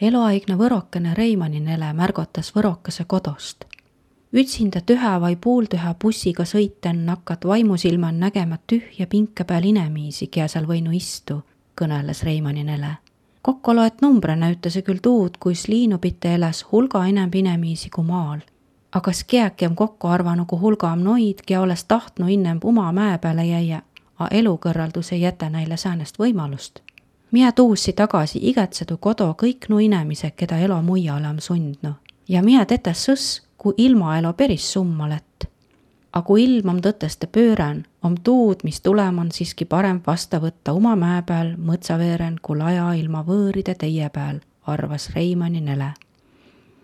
eluaegne võrokene Reimaninele märgatas võrokese kodost. ütsinda tühä vai pooltühä bussiga sõiten nakkat vaimusilman nägema tühja pinke peal inemiisi, kia seal võinu istu, kõneles Reimaninele. kokku loet numbre näütase küll tuud, kuis liinupite elas hulga enemb inemiisi kui maal. aga skeakem kokku arvanu kui hulgam noid, kia oleks tahtnu innemb uma mäe peale jäia, a elukõrraldus ei jäta neile säänest võimalust Mie tuussi tagasi igetsedu kodo kõik nu inemised, keda elo muiale om sundnu. ja mie tetes sõs, kui ilmaelo peris summa lätt. A kui ilm om tõteste pöörän, om tuud, mis tulem on siiski parem vasta võtta uma mäe peal mõtsaveeren kui laja ilma võõride teie peal, arvas Reimani Nele.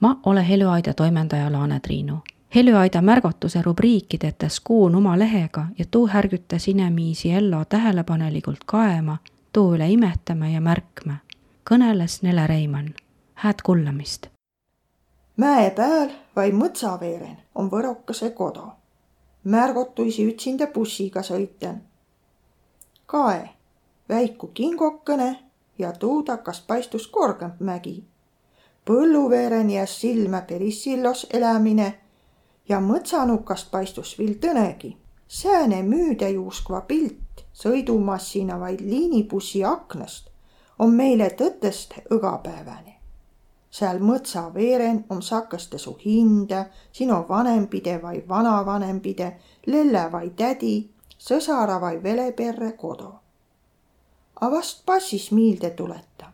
ma ole Heljuaida toimendaja Laane Triinu Heljuaida märgatuse rubriikidetes kuun oma lehega ja tuu härgitas inemiisi ello tähelepanelikult kaema tuu üle imetama ja märkma, kõneles Nele Reimann. hääd kuulamist. mäe pääl vai mõtsaveeren on võrokase kodo. märgotuisi ütsinda bussiga sõiten. kae, väiku kingokene ja tuud hakkas paistus korgemp mägi. põlluveeren jääs silmä perissillos elämine ja mõtsanukast paistus viil tõnegi. Sääne müüdajuuskva pilt sõidumassina vaid liinibussi aknast on meile tõtõst õgapäevane. seal mõtsa veeren om sakõste su hinde, sino vanempide vai vanavanempide, lelle vai tädi, sõsara vai veleperre kodo. A vast passis miilde tuleta,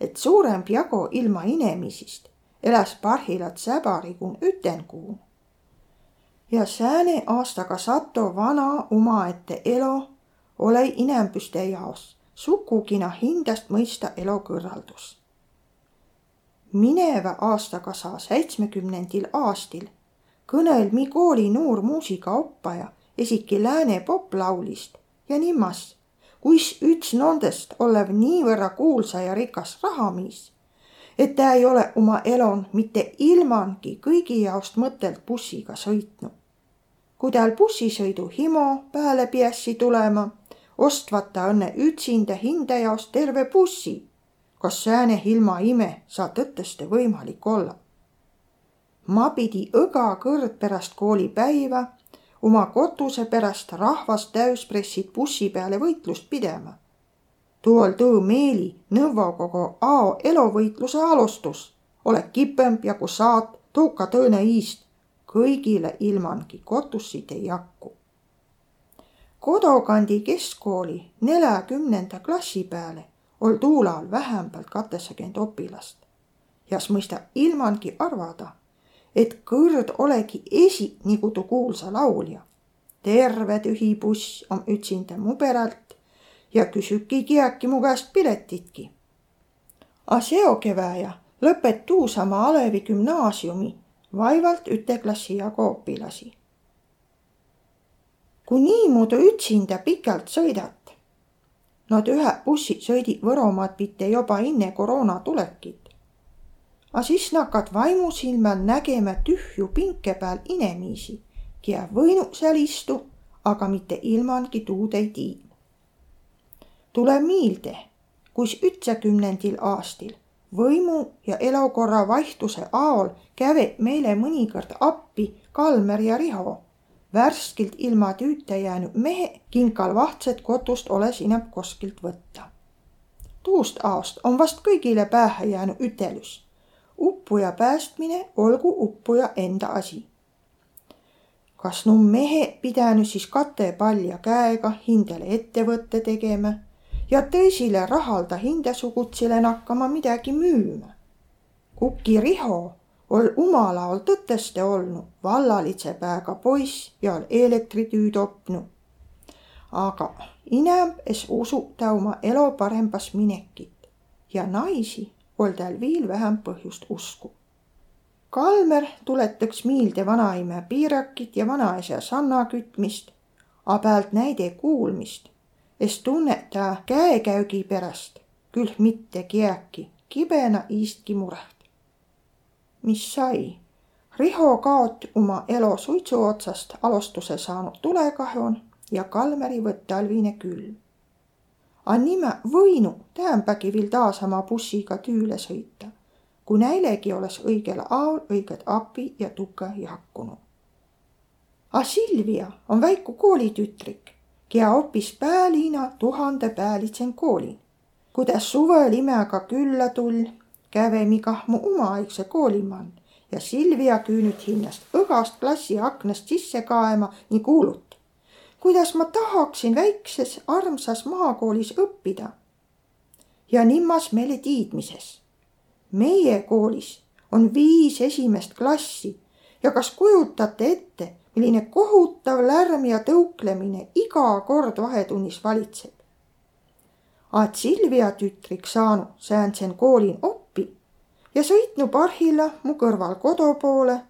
et suuremp jago ilma inemisist eläs parhilat säbari kun ütenkuun. Ja sääne aastaga sato vana omaette elo ole inembüste jaos sukugina hindest mõista elukõrraldus. mineva aastaga saa seitsmekümnendil aastil kõnel mi kooli noor muusikaoppaja esiki lääne poplaulist ja nimmas, kuis üks nendest olev niivõrra kuulsa ja rikas rahamiis, et ta ei ole oma elon mitte ilmangi kõigi jaost mõtelt bussiga sõitnud. Kui tal bussisõidu himo pääle piässi tulema ostvata õnne ütsinda hinde jaos terve bussi. kas sääne ilma ime saa tõtõste võimalik olla? ma pidi õga kõrd pärast koolipäiva oma kotuse pärast rahvast täispressid bussi peale võitlust pidema. tool tõõ meeli Nõukogu ao elovõitluse alustus, ole kipemb ja kui saad, tuuka tõõne iist, kõigile ilmangi kotussid ei jaku Kodokandi keskkooli neljakümnenda klassi peale ol tuulal vähämbält katesakend opilast. jas mõista ilmangi arvada, et kõrd olegi esi nigu tuu kuulsa laulja. terve tühi buss om ütsinda mu perelt ja küsüki kiäki mu käest piletitki. A seo kevääja lõpet tuusama Alevi gümnaasiumi vaevalt üte klassi jagu opilasi kui niimoodi ütsinda pikalt sõidat. Nad ühe bussi sõidi Võromaad pite juba enne koroona tulekit. A siis nakad vaimusilmal nägema tühju pinke peal inemiisi, kia võinuq seal istu, aga mitte ilmangi tuud ei tii. tule miilde, kuis ütsakümnendil aastil võimu ja elukorra vaihtuse aol käve meile mõnikord appi Kalmer ja Riho värskilt ilma tüüta jäänud mehe kinkal vahtsed kotust oles ineb koskilt võtta. tuust aost on vast kõigile pähe jäänud ütelus. uppuja päästmine olgu uppuja enda asi. kas nu mehe pidänu siis katepalja käega hindele ettevõtte tegema ja tõsile rahalda hindesugutsile nakkama midagi müüma. Kuki Riho ol umalaol tõtõste olnu vallalitse pääga poiss ja elektritüüd opnu. aga inemb es usu ta oma elo parembas minekit ja naisi ol tal viil vähem põhjust usku. Kalmer tuletaks miilde vanaime piirakit ja vanaisa sanna kütmist, a pealt näide kuulmist, es tunnet ta käekäügi pärast küll mitte kiäki, kibena iistki mureht mis sai. Riho kaot oma elo suitsu otsast alustuse saanud tulekahjun ja Kalmeri võttalvine külm. A nime võinu täämbägi viil taas oma bussiga tüüle sõita, kui näilegi oleks õigel aol õiget api ja tuke jakkunud. A Silvia on väiku koolitütrik, kia opis pääliina tuhande päälitsen koolin. kuidas suvel imega külla tull, kävemi kah mu omaaegse koolimann ja Silvia küünüt hinnast õgast klassi aknast sisse kaema nii kuulut. kuidas ma tahaksin väikses armsas maakoolis õppida. ja nimmas meile tiidmises. meie koolis on viis esimest klassi ja kas kujutate ette, milline kohutav lärm ja tõuklemine iga kord vahetunnis valitseb. Aat Silvia tütriks saanu sääntsen koolin oppi ja sõitnu parhilla mu kõrval kodu poole,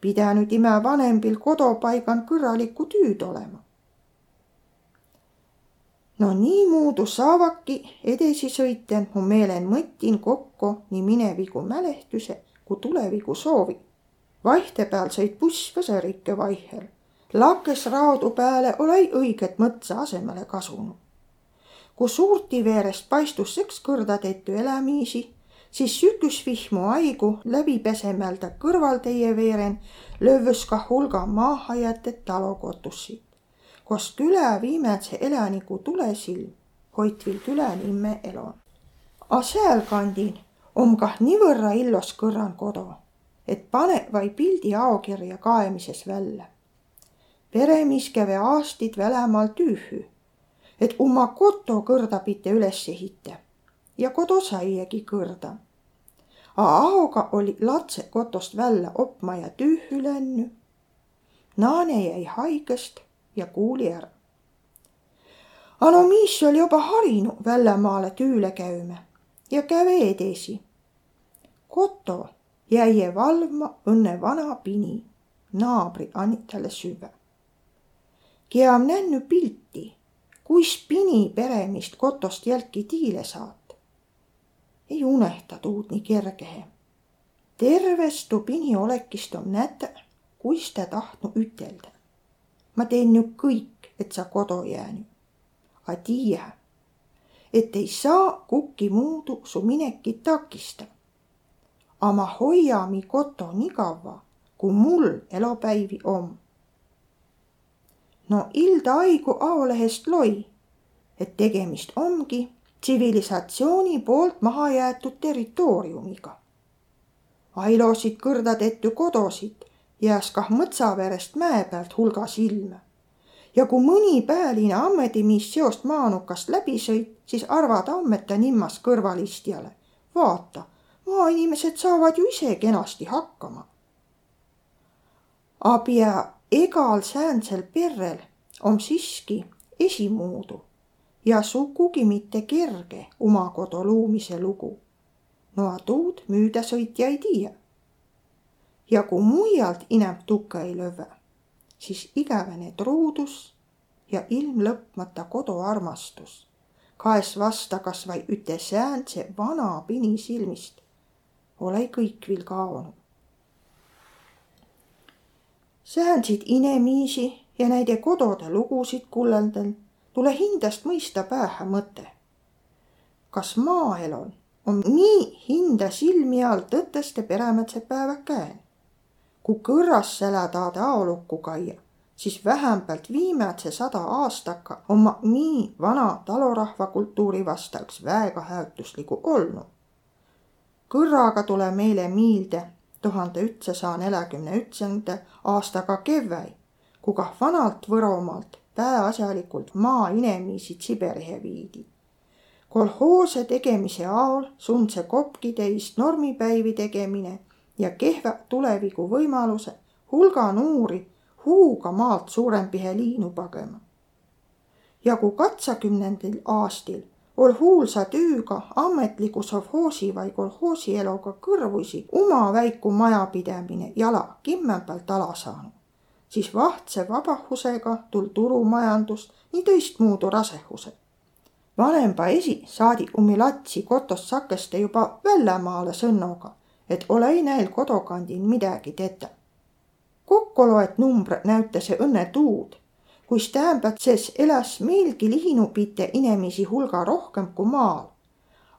pidanud ime vanembil kodopaigan kõrralikku tüüd olema. no niimoodi saavaki edasi sõiten mu meelen mõttin kokku nii minevigu mälehtuse kui tuleviku soovi vahtepeal sõid buss Võserikke vaihel. lakes raodu peale olei õiget mõtsa asemele kasunud. kui suurti veerest paistus seks kõrda tehtu elämiisi, siis süküs vihmu aigu läbi pesemälda kõrvalteie veeren lövvös ka hulga maahajätet talokotussid. koos küla viimase elaniku tulesilm hoitvil külanimme elo. A sealkandin om kah niivõrra illos kõrran kodu et pane vaid pildi aokirja kaemises välja. peremis käve aastid Välemaal tüühü, et oma koto kõrda pite üles ehita ja kodu saiagi kõrda. A aoga oli lapse kotost välja opma ja tüühü lännu. naane jäi haigest ja kuuli ära. Ano miis oli juba harinu väljamaale tüüle käüme ja käve edasi. koto jäie valvma õnne vana pini, naabri andis talle süve. Kia on näinud pilti, kuis pini peremist kotost jälki tiile saat. ei unehta tuud nii kergehe. terves tuu pini olekist on näte, kuis ta tahtnu ütelda. ma teen ju kõik, et sa kodu jäänud. A tiiä, et ei saa kuki muudu su minekit takistada a ma hoia mi koto nii kavva, kui mul elopäivi om. no Ilda Aigu aolehest loi, et tegemist ongi tsivilisatsiooni poolt maha jäetud territooriumiga. Ailosid kõrdatettu kodosid jääs kah Mõtsaverest mäe pealt hulga silme. ja kui mõni pääline ammedimissiost maanukast läbi sõit, siis arvada ammeta nimmas kõrvalistjale. vaata maainimesed saavad ju ise kenasti hakkama. A pea egal säänsel perrel om siiski esimuudu ja sugugi mitte kerge oma kodu loomise lugu. no tuud müüdasõitja ei tiia. ja kui muialt inem tukke ei löve, siis igavene truudus ja ilmlõpmata koduarmastus kaes vasta kas vai üte säänse vana pini silmist ole kõik viil kaonud. säänsid inemiisi ja näide kodode lugusid kullendel tule hindast mõista päähä mõte. kas maaelul on nii hinda silmi all tõteste peremätse päeva käen? kui kõrras sälätaade aolukku kaia, siis vähempalt viimätse sada aastaka oma nii vana talorahva kultuuri vasta üks väega häätusliku olnud kõrraga tule meile miilde tuhande ütsesaja neljakümne ütsenda aastaga kevväi, kui kah vanalt Võromaalt pääasjalikult maainemiisi Siberihe viidi. kolhoose tegemise aol sundse kopki teist normipäivi tegemine ja kehva tuleviku võimaluse hulga nuuri huuga maalt suurempihe liinu pagema. ja kui katsakümnendil aastil ol huulsa tüüga ametliku sovhoosi vai kolhoosieloga kõrvusi uma väiku majapidamine jala kimme pealt ala saanud, siis vahtse vabahusega tul turumajandust nii tõistmuudu rasehuse. vanempa esi saadi umi latsi kotost sakeste juba väljamaale sõnnoga, et olei näil kodukandil midagi tetä. kokku loet numbre näütase õnne tuud, kuis täämbätses eläs meilgi lihinupite inemisi hulga rohkem kui maal.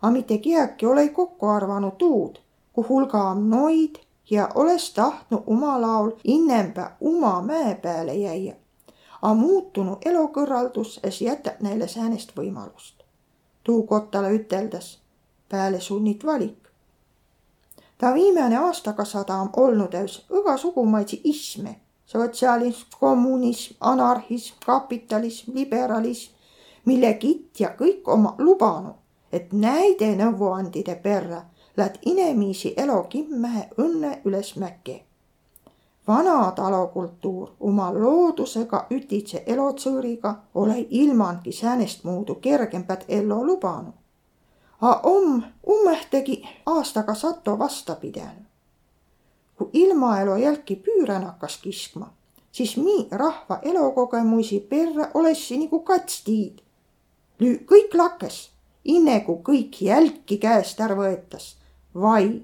A mitte kiäki olei kokku arvanud tuud, kui hulga on noid ja oleks tahtnud oma laul innemba oma mäe peale jäia. A muutunu elukõrraldus es jätab neile säänest võimalust. tuu kottale üteldes peale sunnit valik. ta viimane aastakasada on olnud täis igasugumaidsi isme, sotsialism, kommunism, anarhism, kapitalism, liberalism, mille kitt ja kõik oma lubanud, et näide nõuandide perre läät inemiisi elo kimmähe õnne üles mäke. vana talokultuur oma loodusega ütitse elotsõõriga ole ilmangi säänest muudu kergembät ellu lubanud. A om ummehtegi aastaga sato vastapidenu. Kui ilmaelu jälki püürän hakkas kiskma, siis mii rahva elukogemusi perre olessi nagu katstiid. Lüü kõik lakes, inne kui kõik jälki käest ära võetas vai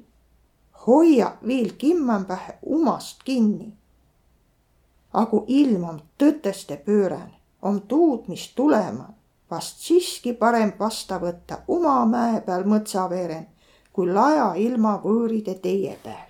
hoia viil kimmämpähe umast kinni. A ku ilm om tõtõste pöörän, om tuud, mis tulema, vast siiski parem vasta võtta uma mäe peal mõtsaveeren, kui laja ilma võõride teie peal.